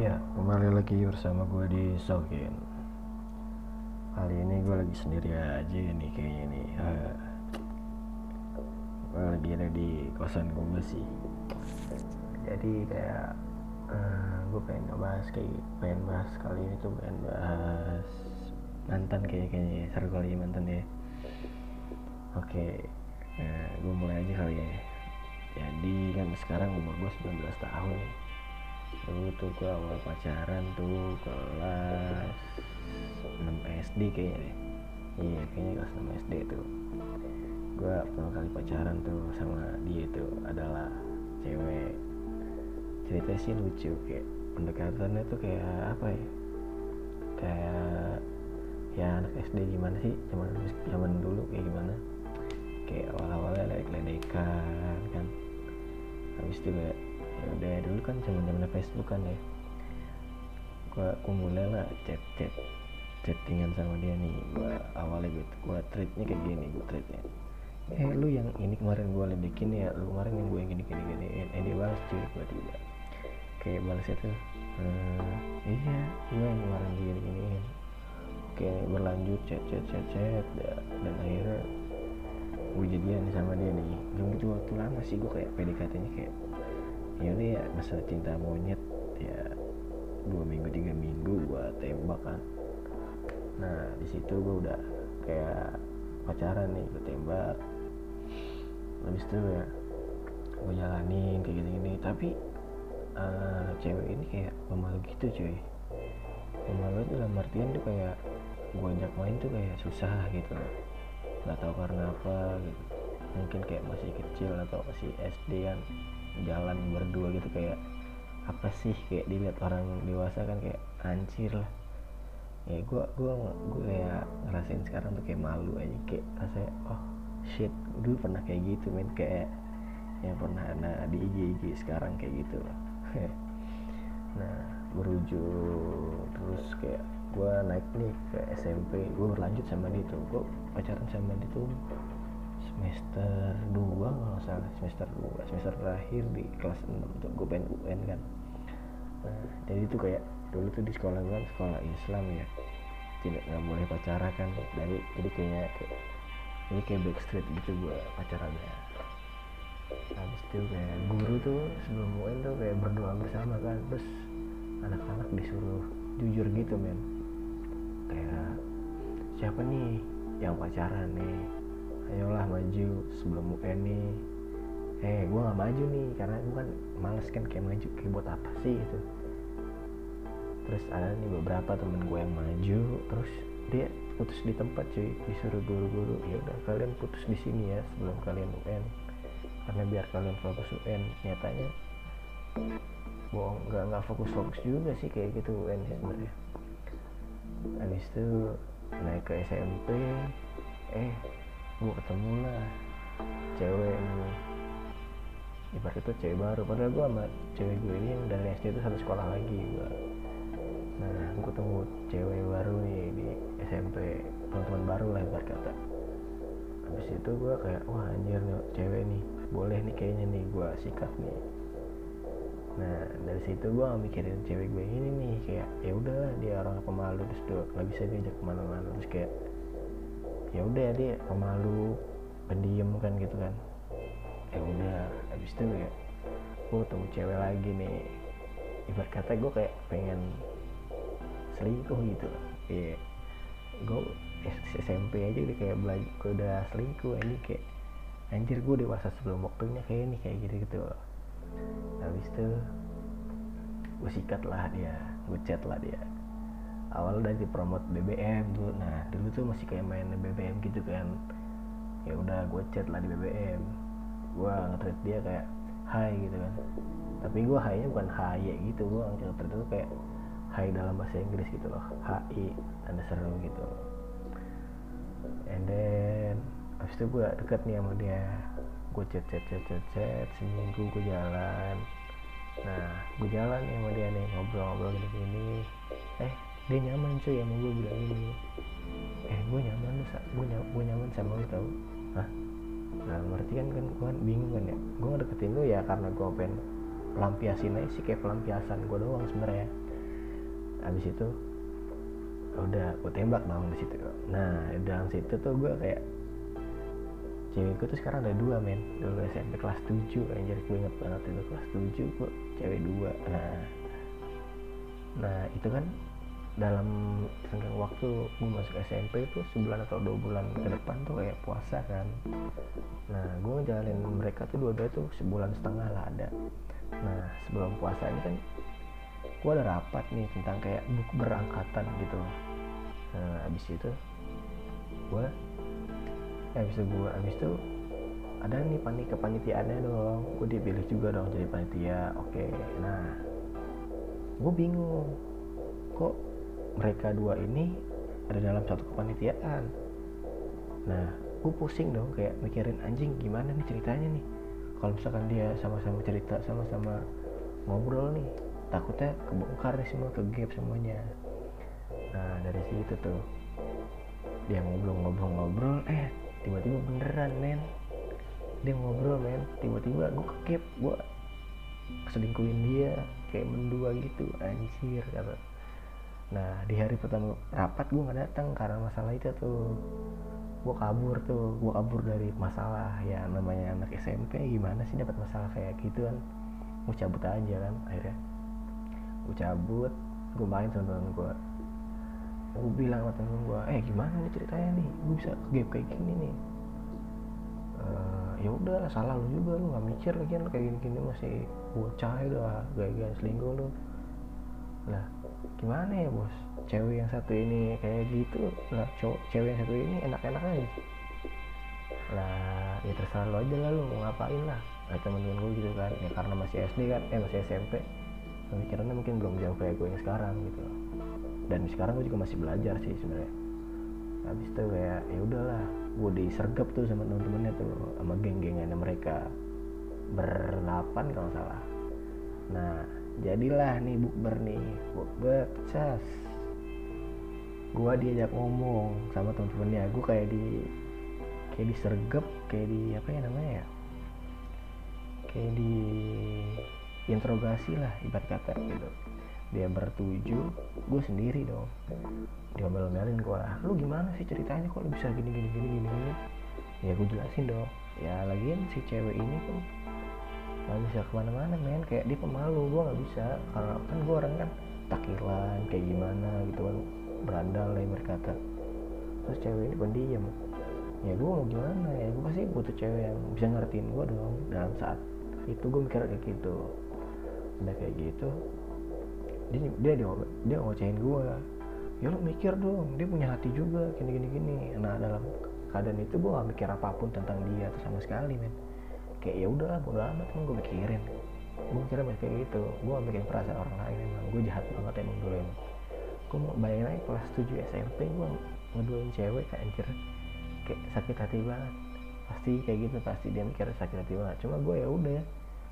Ya, kembali lagi bersama gue di Sogen. Kali ini gue lagi sendiri aja nih kayaknya nih. Uh, gue lagi ada di kosan gue sih. Jadi kayak uh, gue pengen ngebahas kayak pengen bahas kali ini tuh pengen bahas mantan kayak kayaknya seru kali ya mantan ya. Oke, nah, gue mulai aja kali ya. Jadi kan sekarang umur gue 19 tahun nih dulu tuh gue awal pacaran tuh kelas 6 SD kayaknya deh. Iya kayaknya kelas 6 SD tuh. Gue pertama kali pacaran tuh sama dia tuh adalah cewek. Cerita sih lucu kayak pendekatannya tuh kayak apa ya? Kayak ya anak SD gimana sih? Zaman zaman dulu kayak gimana? Kayak awal-awalnya lek ledekan kan. Habis itu kayak ya udah dulu kan zaman zaman Facebook kan ya. Gua aku mulai lah chat chat chattingan sama dia nih. Gua awalnya gitu gua treatnya kayak gini gua treatnya. Eh lu yang ini kemarin gua ledekin ya lu kemarin yang gue yang gini gini gini. Eh dia balas cuy gua tiba kayak balas itu ehm, iya gua yang kemarin gini giniin kayak berlanjut chat chat chat chat dan akhirnya gue jadian sama dia nih. Belum gitu waktu lama sih gue kayak PDKT nya kayak ya udah ya masa cinta monyet ya dua minggu tiga minggu gua tembak kan. Nah di situ gua udah kayak pacaran nih gua tembak. Habis itu ya gua jalanin kayak gini gini tapi uh, cewek ini kayak pemalu gitu cuy. Pemalu itu dalam artian tuh kayak gua ajak main tuh kayak susah gitu. Nggak tahu karena apa gitu. Mungkin kayak masih kecil atau masih SD kan jalan berdua gitu kayak apa sih kayak dilihat orang dewasa kan kayak hancur lah. Ya gue gue gue kayak ngerasain sekarang tuh kayak malu aja kayak rasanya oh shit dulu pernah kayak gitu men kayak yang pernah ada di IG IG sekarang kayak gitu. Nah berujung terus kayak gue naik nih ke SMP gue berlanjut sama dia tuh gue pacaran sama dia tuh semester 2 kalau salah. Semester 2 semester terakhir di kelas 6 tuh gue pengen UN kan. Nah, jadi itu kayak dulu tuh di sekolah gue kan sekolah Islam ya. Tidak nggak boleh pacaran kan. Jadi jadi kayaknya kayak ini kayak backstreet gitu gue pacarannya. Habis itu kayak guru tuh sebelum UN tuh kayak berdoa bersama kan. Terus anak-anak disuruh jujur gitu men. Kayak siapa nih yang pacaran nih ayolah maju. Sebelum UN nih. Eh gue gak maju nih karena gue kan males kan kayak maju. Kayak buat apa sih gitu. Terus ada nih beberapa temen gue yang maju terus dia putus di tempat cuy. Disuruh guru-guru ya udah kalian putus di sini ya sebelum kalian UN karena biar kalian fokus UN nyatanya bohong. Nggak nggak fokus fokus juga sih kayak gitu UN sebenarnya. Habis itu naik ke SMP eh gue ketemu lah cewek nih ibarat itu cewek baru padahal gue sama cewek gue ini yang dari SD itu satu sekolah lagi gue nah gue ketemu cewek baru nih di SMP teman-teman baru lah ibarat kata. Habis itu gue kayak wah anjir nih cewek nih boleh nih kayaknya nih gue sikat nih. Nah dari situ gue mikirin cewek gue ini nih kayak ya udahlah dia orang pemalu terus tuh nggak bisa diajak ke mana-mana. Terus kayak ya udah dia pemalu pendiam kan gitu kan. Ya udah habis itu ya gue ketemu cewek lagi nih. Ibarat kata gue kayak pengen selingkuh gitu. Iya. Gue SMP aja udah kayak belajar udah selingkuh ini kayak anjir gue dewasa sebelum waktunya kayak ini kayak gitu gitu. Habis itu gue sikat lah dia gue chat lah dia awal dari promote BBM tuh. Nah dulu tuh masih kayak main BBM gitu kan. Ya udah gue chat lah di BBM gue nge dia kayak hai gitu kan. Tapi gue hai nya bukan hai gitu gue nge itu kayak hai dalam bahasa Inggris gitu loh. HI tanda seru gitu. And then habis itu gue deket nih sama dia. Gue chat chat chat chat chat. Seminggu gue jalan. Nah gue jalan nih sama dia nih ngobrol-ngobrol gini-gini eh dia nyaman cuy sama gue bilang gini eh gue nyaman lu gue nyaman, gue nyaman sama lu tau. Hah? nah berarti kan kan gue bingung kan ya? Gue ngedeketin lu ya karena gue pengen pelampiasin aja sih kayak pelampiasan gue doang sebenarnya. Habis itu udah gue tembak dong di situ. Nah dalam situ tuh gue kayak cewek gue tuh sekarang ada dua men. Dulu SMP kelas 7 anjir gue inget banget itu. Kelas 7 gue cewek dua. Nah. Nah itu kan dalam tenggang waktu gue masuk SMP itu sebulan atau dua bulan ke depan tuh kayak puasa kan. Nah gue ngejalanin mereka tuh dua-dua tuh sebulan setengah lah ada. Nah sebelum puasa ini kan gue ada rapat nih tentang kayak buku berangkatan gitu. Nah abis itu gue ya abis itu gue abis itu ada nih panik kepanitiaannya dong. Gue dipilih juga dong jadi panitia oke. Nah gue bingung kok mereka dua ini ada dalam satu kepanitiaan. Nah gue pusing dong kayak mikirin anjing gimana nih ceritanya nih? Kalau misalkan dia sama-sama cerita sama-sama ngobrol nih takutnya kebongkar nih semua ke gap semuanya. Nah dari situ tuh dia ngobrol-ngobrol-ngobrol eh tiba-tiba beneran men. Dia ngobrol men tiba-tiba gue ke gap gue selingkuhin dia kayak mendua gitu anjir kata nah di hari pertama rapat gue nggak datang karena masalah itu tuh. Gue kabur tuh gue kabur dari masalah. Ya namanya anak SMP gimana sih dapat masalah kayak gitu kan? Gue cabut aja kan akhirnya. Gue cabut gue main sama temen gue gue bilang sama temen gue eh gimana nih ceritanya nih? Gue bisa game kayak gini nih. Uh, ya udah salah lu juga lu nggak mikir lagi kan kayak gini-gini masih bocah ya udah gaya-gaya selingkuh lu. Lah gimana ya bos? Cewek yang satu ini kayak gitu lah cowok cewek yang satu ini enak-enak aja. Lah ya terserah lo aja lah lu mau ngapain lah. Nah, temen-temen gue gitu kan ya karena masih SD kan eh masih SMP pemikirannya mungkin belum jauh kayak gue yang sekarang gitu. Dan sekarang gue juga masih belajar sih sebenarnya. Habis itu kayak ya udahlah gue disergap tuh sama temen-temennya tuh sama geng-gengannya mereka. Berdelapan kalau salah. Nah jadilah nih bukber nih. Bukber cas. Gue diajak ngomong sama temen-temennya. Gue kayak di kayak disergap kayak di apa ya namanya ya? Kayak di interogasi lah ibarat kata gitu. Dia bertuju gue sendiri dong. Dia omelin gue lu gimana sih ceritanya? Kok lu bisa gini gini gini gini ya gue jelasin dong. Ya lagian si cewek ini kan gak bisa ke mana-mana men. Kayak dia pemalu gue nggak bisa. Karena kan gue orang kan takilan kayak gimana gitu kan. Berandal lah berkata terus cewek ini pendiam. Ya gue mau gimana ya? Gue pasti butuh cewek yang bisa ngertiin gue dong. Dalam saat itu gue mikir kayak gitu. Udah kayak gitu dia dia dia, dia ngocehin gue ya lo mikir dong dia punya hati juga gini gini gini nah dalam keadaan itu gue gak mikir apa pun tentang dia tuh sama sekali men kayak ya udah bodo amat kan gue mikirin. Gue mikirnya kayak gitu. Gue mikirin perasaan orang lain emang gue jahat banget emang dulu emang gue mau bayangin aja kelas 7 SMP gue ngeduain cewek kayak anjir kayak sakit hati banget. Pasti kayak gitu pasti dia mikir sakit hati banget. Cuma gue ya udah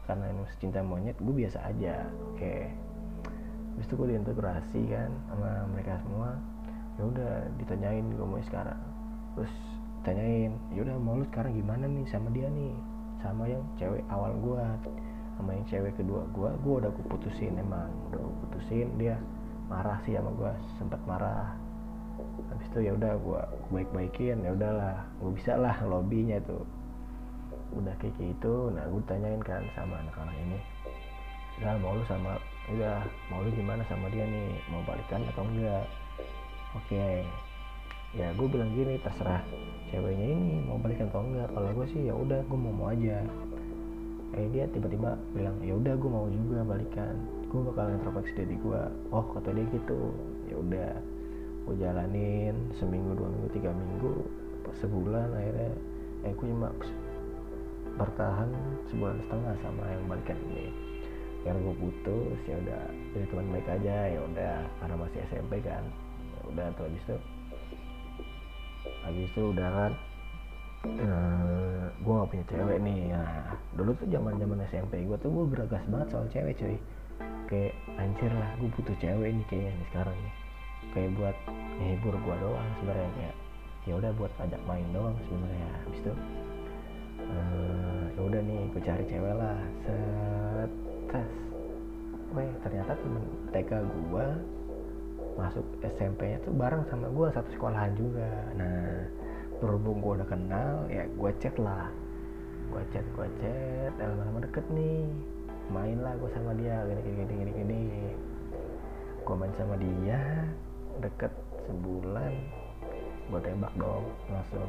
karena emang cinta monyet gue biasa aja. Oke habis itu gue diintegrasi kan sama mereka semua. Ya udah ditanyain gue mau sekarang. Terus tanyain ya udah mau lu sekarang gimana nih sama dia nih sama yang cewek awal gue sama yang cewek kedua gue gue udah gue putusin emang udah gue putusin dia marah sih sama gue sempat marah. Habis itu ya udah gue baik baikin ya udahlah gue bisa lah lobbynya tuh udah kayak gitu nah gue tanyain kan sama anak-anak ini udah mau lu sama udah mau lu gimana sama dia nih mau balikan atau enggak? Oke. okay. Ya gue bilang gini terserah ceweknya ini mau balikan atau enggak. Kalau gue sih ya udah gue mau mau aja. Eh dia tiba-tiba bilang ya udah gue mau juga balikan. Gue bakal introspeksi diri gue oh kata dia gitu. Ya udah gue jalanin seminggu dua minggu tiga minggu sebulan akhirnya. Eh gue cuma bertahan sebulan setengah sama yang balikan ini. Karena gue putus ya udah jadi teman baik aja. Ya udah karena masih SMP kan. Ya udah habis itu habis itu udah kan uh, gue gak punya cewek nih. Nah dulu tuh zaman zaman SMP gue tuh gue beragas banget soal cewek cuy. Kayak anjir lah gue butuh cewek nih kayaknya nih sekarang nih. Kayak buat ngehibur gue doang sebenarnya kayak ya udah buat ajak main doang sebenarnya. Habis itu uh, ya udah nih gue cari cewek lah. Set tes. Weh ternyata temen TK gue masuk SMP nya tuh bareng sama gue satu sekolahan juga. Nah berhubung gue udah kenal ya gue chat lah. Gue chat gue chat. Lama-lama deket nih. Main lah gue sama dia. Gini gini gini gini gini. Gue main sama dia deket sebulan. Gue tembak dong langsung.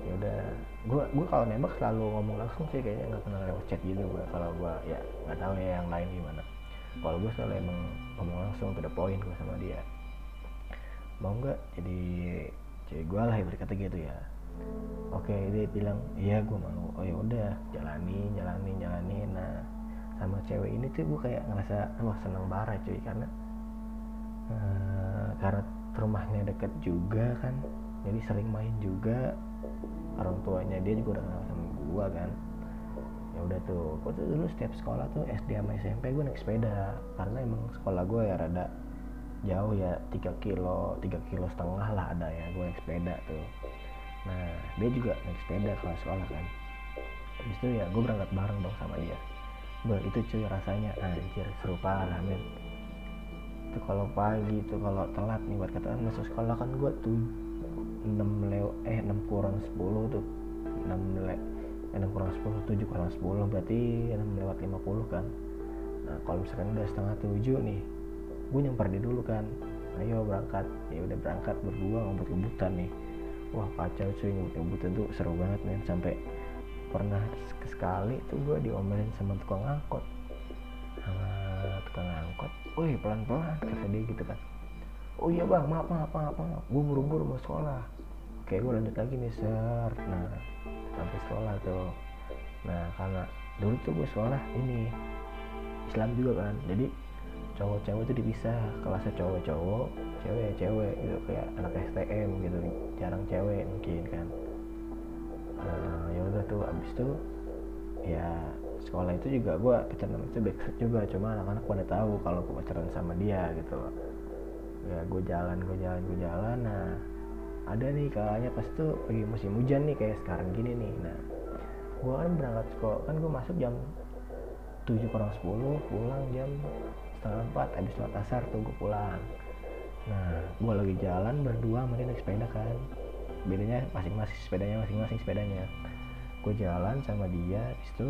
Ya udah. Gue gue kalau nembak selalu ngomong langsung sih kayaknya nggak pernah lewat chat gitu gue kalau gue ya nggak tahu ya yang lain gimana kalau gue selalu emang ngomong langsung to the point gue sama dia. Mau nggak jadi cewek gue lah ibarat kata gitu ya. Oke dia bilang iya gue mau. Oh ya udah jalani jalani jalani. Nah sama cewek ini tuh gue kayak ngerasa wah seneng banget cuy. Karena uh, karena rumahnya deket juga kan jadi sering main juga. Orang tuanya dia juga udah kenal sama gue kan ya udah tuh gue tuh dulu setiap sekolah tuh SD sama SMP gue naik sepeda karena emang sekolah gue ya rada jauh ya 3 kilo 3 kilo setengah lah ada ya gue naik sepeda tuh. Nah dia juga naik sepeda kalau sekolah kan. Habis itu ya gue berangkat bareng dong sama dia. Ber, itu cuy rasanya. Anjir seru parah men itu kalau pagi itu kalau telat nih buat kata masuk sekolah kan gue tuh 6 lew eh 6 kurang 10 tuh 6 le 6 kurang 10 7 kurang 10 berarti 6 lewat 50 kan. Nah kalau misalkan udah setengah 7 nih gue nyamper dia dulu kan. Ayo berangkat. Ya udah berangkat berdua ngobrol kebutan nih. Wah kacau cuy ngobrol kebutan tuh seru banget nih sampai pernah sekali tuh gue diomelin sama tukang angkot. Sama tukang angkot. Woi pelan pelan kata dia gitu kan. Oh iya bang maaf maaf maaf maaf. Gue buru-buru mau sekolah. Oke gue lanjut lagi nih ser nah sampai sekolah tuh. Nah karena dulu tuh gue sekolah ini Islam juga kan. Jadi cowok cewek itu dipisah kelasnya cowok cowok cewek cewek gitu kayak anak STM gitu jarang cewek mungkin kan. Nah, ya udah tuh abis itu ya sekolah itu juga gue pacaran itu backstreet juga. Cuma anak-anak pada tahu kalau gue pacaran sama dia gitu. Ya gue jalan gue jalan gue jalan. Nah ada nih kalanya pas tuh lagi musim hujan nih kayak sekarang gini nih. Nah gue kan berangkat sekolah. Kan gue masuk jam 7 kurang 10 pulang jam setengah empat. Habis sholat asar tuh gue pulang. Nah gue lagi jalan berdua dia naik sepeda kan. Bedanya masing-masing sepedanya masing-masing sepedanya. Gue jalan sama dia habis itu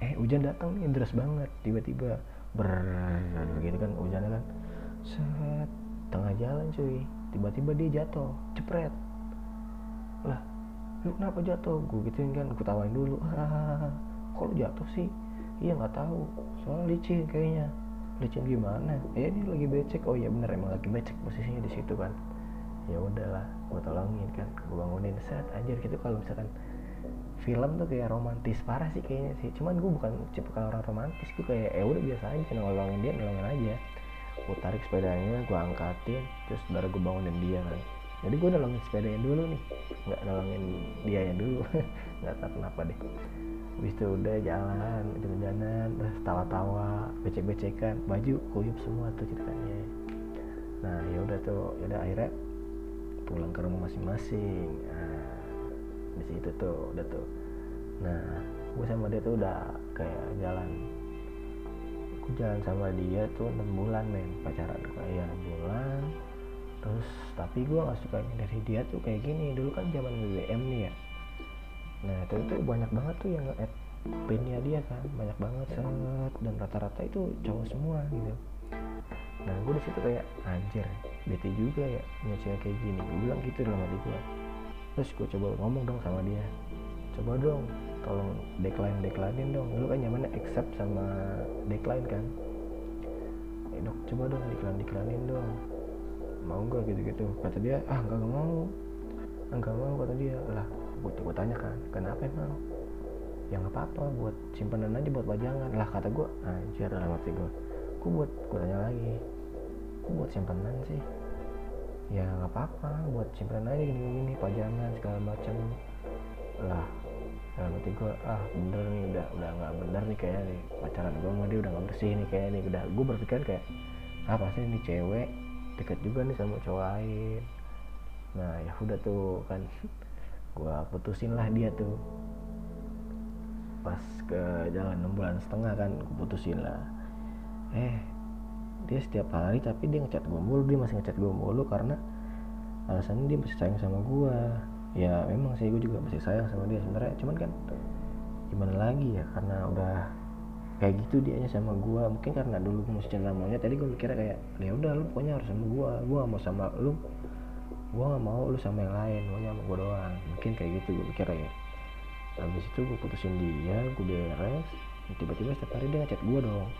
eh hujan datang nih deras banget. Tiba-tiba ber gitu kan hujannya kan. Set tengah jalan cuy tiba-tiba dia jatuh. Cepret lah lu kenapa jatuh? Gue gituin kan gue tawain dulu. Ah kok lu jatuh sih? Iya nggak tahu. Soal licin kayaknya. Licin gimana? Ya dia lagi becek. Oh iya bener emang lagi becek posisinya di situ kan. Ya udahlah gue tolongin kan. Gue bangunin. Set anjir gitu kalau misalkan film tuh kayak romantis. Parah sih kayaknya sih. Cuman gue bukan tipe orang romantis. Gue kayak ya udah biasa aja nolongin dia nolongin aja gue tarik sepedanya gue angkatin terus baru gue bangunin dia kan jadi gue nolongin sepedanya dulu nih nggak nolongin dia yang dulu nggak tahu kenapa deh Habis itu udah jalan, jalan-jalan, terus tawa-tawa, becek-becekan, baju kuyup semua tuh ceritanya. Nah ya udah tuh, ya udah akhirnya pulang ke rumah masing-masing. Nah, di situ tuh, udah tuh. Nah, gue sama dia tuh udah kayak jalan jalan sama dia tuh 6 bulan men. Pacaran kayak 6 bulan. Terus tapi gue gak suka dari dia tuh kayak gini. Dulu kan zaman BBM nih ya. Nah itu tuh banyak banget tuh yang nge-add pinnya dia kan. Banyak banget set. Dan rata-rata itu cowok semua gitu. Nah gue di situ kayak anjir bete juga ya punya kayak gini. Gue bilang gitu dalam hati gue terus gue coba ngomong dong sama dia. Coba dong tolong decline declinein dong. Dulu kan nyamannya accept sama decline kan? Eh dok coba dong decline declinein dong. Mau gak gitu gitu kata dia ah nggak mau. Nggak mau kata dia. Lah gue gue tanya kan kenapa emang? Ya nggak apa-apa buat simpanan aja buat pajangan lah kata gue anjir dalam hati gue gue buat gue tanya lagi. Gue buat simpanan sih. Ya nggak apa-apa buat simpanan aja gini gini pajangan segala macam lah dalam hati gue ah bener nih udah udah nggak bener nih kayaknya nih pacaran gue sama dia udah nggak bersih nih kayaknya nih. Udah gue berpikir kayak apa sih ini cewek deket juga nih sama cowok lain. Nah ya udah tuh kan gue putusin lah dia tuh. Pas ke jalan enam bulan setengah kan gue putusin lah. Eh dia setiap hari tapi dia ngechat gue mulu dia masih ngechat gue mulu karena alasannya dia masih sayang sama gue ya memang sih gue juga masih sayang sama dia sebenarnya. Cuman kan gimana lagi ya karena udah kayak gitu dia sama gue mungkin karena dulu gue masih cinta maunya tadi gue mikirnya kayak ya udah lu pokoknya harus sama gue gue gak mau sama lu. Gue gak mau lu sama yang lain maunya sama gue doang. Mungkin kayak gitu gue mikirnya ya. Habis itu gue putusin dia gue beres. Tiba-tiba setiap hari dia ngechat gue dong.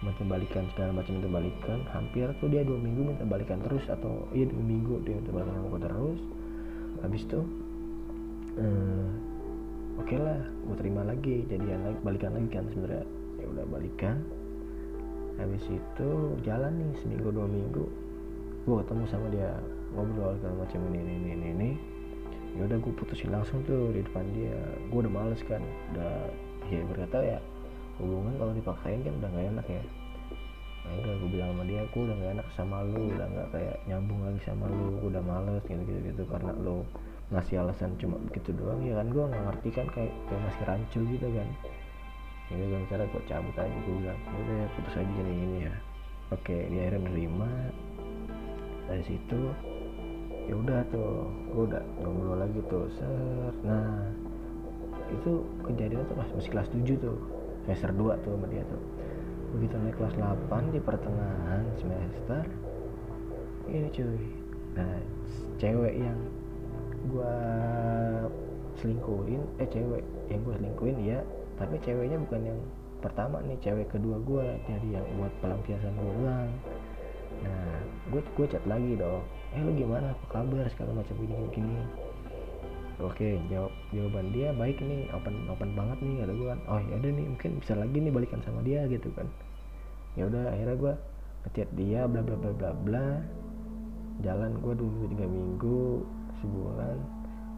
Minta balikan segala macam minta balikan. Hampir tuh dia dua minggu minta balikan terus atau iya dua minggu dia minta balikan sama gue terus habis itu eh, oke okay lah gue terima lagi jadian lagi balikan lagi kan sebenarnya. Ya udah balikan. Habis itu jalan nih seminggu dua minggu gue ketemu sama dia ngobrol segala macam ini ini ini ini. Ya udah gue putusin langsung tuh di depan dia. Gue udah males kan udah ya berkata ya hubungan kalau dipaksain kan udah gak enak ya nah enggak gue bilang sama dia gue udah gak enak sama lu udah gak kayak nyambung lagi sama lu gue udah males gitu gitu gitu karena lu ngasih alasan cuma begitu doang ya kan? Gue nggak ngerti kan kayak kayak masih rancu gitu kan? Ya gue cara gue cabut aja gue bilang udah ya putus aja gini gini ya. Oke dia akhirnya menerima dari situ ya udah tuh gue udah ngobrol lagi tuh ser. Nah itu kejadian tuh pas masih kelas 7 tuh semester 2 tuh sama dia tuh begitu naik kelas 8 di pertengahan semester ini cuy. Nah cewek yang gua selingkuhin eh cewek yang gua selingkuhin ya. Tapi ceweknya bukan yang pertama nih cewek kedua gua jadi yang buat pelampiasan gua doang. Nah gue gue chat lagi dong eh lu gimana? Apa kabar? Segala macam gini gini oke jawab jawaban dia baik nih open open banget nih kata gue kan. Oh ya udah nih mungkin bisa lagi nih balikan sama dia gitu kan. Ya udah akhirnya gue ngechat dia bla bla bla bla bla. Jalan gue dulu tiga minggu sebulan.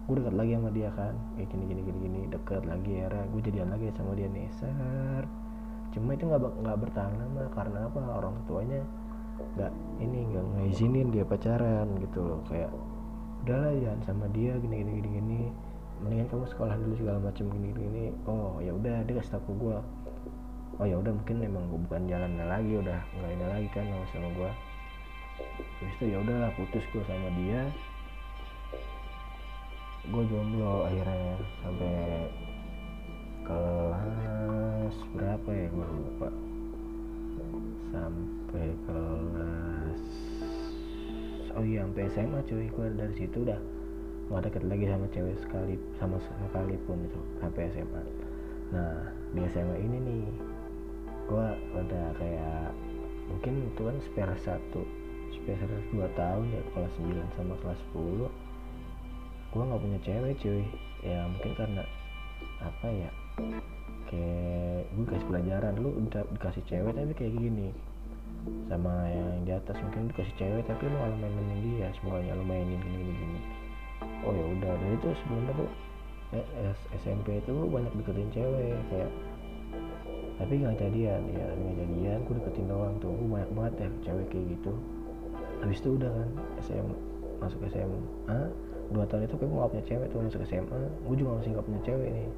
Gue dekat lagi sama dia kan. Kayak gini gini gini gini dekat lagi akhirnya gue jadian lagi sama dia nih ser cuma itu nggak nggak bertahan lama karena apa? Orang tuanya nggak ini nggak ngizinin dia pacaran gitu loh kayak udahlah jangan sama dia gini gini gini gini. Mendingan kamu sekolah dulu segala macam gini gini, gini. oh ya udah dia kasih tahu gue oh ya udah mungkin memang gue bukan jalannya lagi udah nggak ini lagi kan sama sama gue terus itu ya udahlah putus gue sama dia. Gue jomblo akhirnya sampai kelas berapa ya gue lupa. Sampai kelas oh iya sampai SMA cuy gue dari situ udah gak deket lagi sama cewek sekali sama sekali pun itu sampai SMA nah di SMA ini nih gue udah kayak mungkin itu kan spare satu spare dua tahun ya kelas 9 sama kelas 10 gue nggak punya cewek cuy ya mungkin karena apa ya kayak gue kasih pelajaran lu udah dikasih cewek tapi kayak gini sama yang di atas mungkin dikasih cewek tapi lu malah mainin dia semuanya lu mainin gini gini gini. Oh ya udah dari itu sebelumnya tuh eh, SMP itu gue banyak deketin cewek kayak tapi nggak jadian ya nggak jadian gue deketin doang tuh. Gue banyak banget ya cewek kayak gitu. Habis itu udah kan SM masuk SMA dua tahun itu gue gak punya cewek tuh masuk SMA gue juga masih gak punya cewek nih.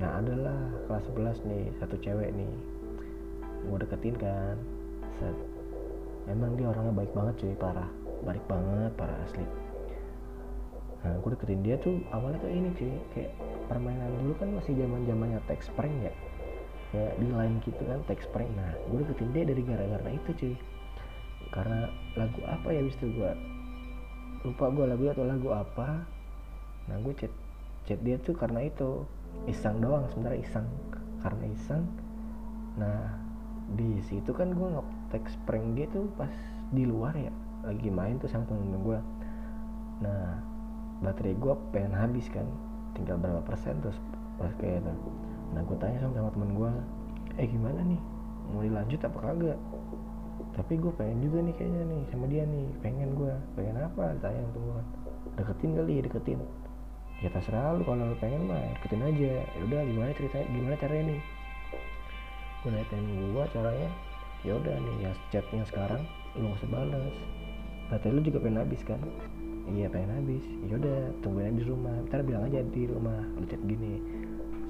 Nah adalah kelas 11 nih satu cewek nih. Gue deketin kan emang dia orangnya baik banget cuy parah. Baik banget parah asli. Nah gue deketin dia tuh awalnya tuh ini cuy kayak permainan dulu kan masih zaman zamannya text prank ya. Kayak di line gitu kan text prank. Nah gue deketin dia dari gara-gara itu cuy. Karena lagu apa ya bis itu gue lupa gue lagu atau lagu apa. Nah gue chat chat dia tuh karena itu. Iseng doang sebenarnya iseng. Karena iseng. Nah di situ kan gue nge-text prank dia tuh pas di luar ya lagi main tuh sama temen gue nah baterai gue pengen habis kan tinggal berapa persen terus pas kayak itu nah gue tanya sama, temen gue eh gimana nih? Mau dilanjut apa kagak? Tapi gue pengen juga nih kayaknya nih sama dia nih pengen gue pengen apa? Tanya tuh deketin kali deketin. Ya terserah lu kalau lu pengen mah deketin aja. Ya udah gimana ceritanya gimana caranya nih? Gue nanya gue caranya ya udah nih ya chatnya sekarang lu gak usah balas baterai lu juga pengen habis kan? Iya pengen habis. Ya udah tungguin aja di rumah. Ntar bilang aja di rumah lu chat gini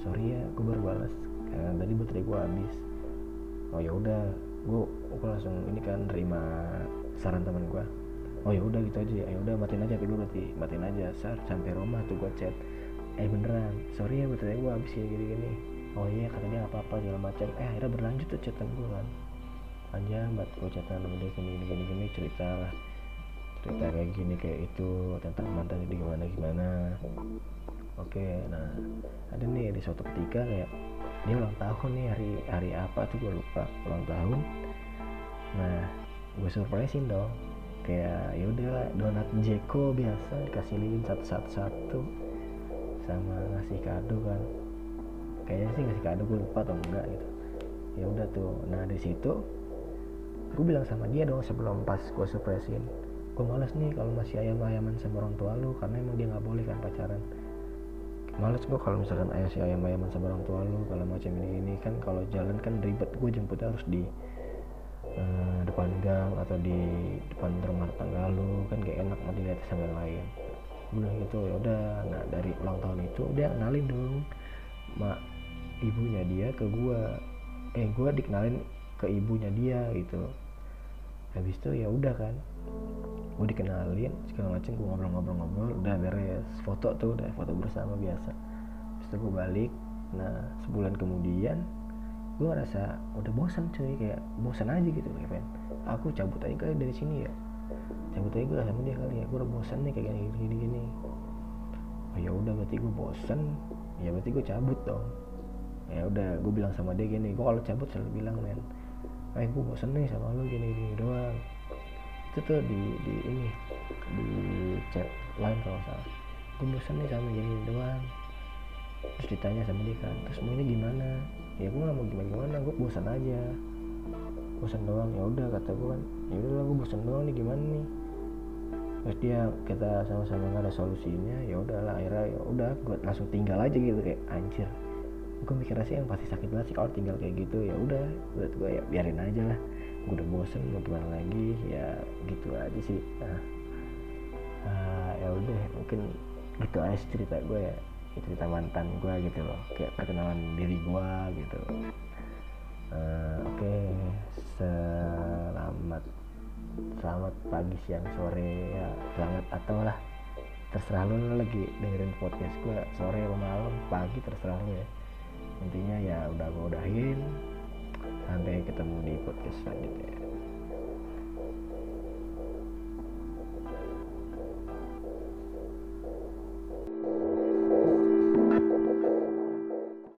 sorry ya gue baru balas karena tadi baterai gue habis. Oh ya udah gue gue langsung ini kan terima saran teman gue oh ya udah gitu aja. Ya udah matiin aja gue berarti matiin aja. Sar sampai rumah tuh gue chat. Eh beneran sorry ya betulnya gue habis kayak gini gini oh iya kata dia apa apa segala macam. Eh akhirnya berlanjut tuh chatan gue kan panjang buat sama dia gini gini gini, gini cerita lah. Cerita kayak gini kayak itu tentang mantan jadi gimana gimana. Oke nah ada nih di suatu ketika kayak dia ulang tahun nih hari hari apa tuh gue lupa ulang tahun. Nah gue surprisein dong. Kayak ya udah donat Jeko biasa dikasih lilin satu satu satu sama ngasih kado kan. Kayaknya sih ngasih kado gue lupa atau enggak gitu. Ya udah tuh nah di situ gue bilang sama dia dong sebelum pas gue surprisein. Gue males nih kalau masih ayam ayaman sama orang tua lu karena emang dia nggak boleh kan pacaran. Males gue kalau misalkan ayah si ayam ayaman sama orang tua lu kalau macam ini ini. Kan kalau jalan kan ribet gue jemputnya harus di uh, depan gang atau di depan rumah tangga lu kan gak enak nanti lihat sama yang lain. Gue gitu ya udah nah dari ulang tahun itu dia kenalin dong mak ibunya dia ke gue eh gue dikenalin ke ibunya dia gitu habis itu ya udah kan. Gue dikenalin segala macem gue ngobrol-ngobrol-ngobrol udah beres. Foto tuh udah foto bersama biasa. Habis itu gue balik. Nah sebulan kemudian gue ngerasa udah bosan cuy. Kayak bosan aja gitu kayak pengen aku cabut aja kali dari sini ya. Cabut aja gue sama dia kali ya. Gue udah bosan nih kayak gini gini gini. Oh ya udah berarti gue bosan. Ya berarti gue cabut dong. Ya udah gue bilang sama dia gini gue kalau cabut selalu bilang men eh gue bosan nih sama lo gini gini doang. Itu tuh di di ini di chat lain kalau salah. Gue bosan nih sama gini doang. Terus ditanya sama dia kan terus mau ini gimana? Ya gue gak mau gimana gimana gue bosan aja. Bosan doang ya udah kata gue kan. Ya udah gue bosan doang nih gimana nih? Terus dia kita sama-sama nggak ada solusinya ya udahlah akhirnya ya udah gue langsung tinggal aja gitu kayak anjir gue mikir sih yang pasti sakit banget sih kalau tinggal kayak gitu. Ya udah buat gue ya biarin aja lah. Gue udah bosen mau gimana lagi? Ya gitu aja sih. Nah, uh, ya udah mungkin gitu aja cerita gue ya. Cerita mantan gue gitu loh. Kayak perkenalan diri gue gitu. Uh, oke. Okay. selamat selamat pagi siang sore. Ya selamat atau lah. Terserah lo lagi dengerin podcast gue sore malam pagi terserah lo ya intinya ya udah gue udahin sampai ketemu di podcast selanjutnya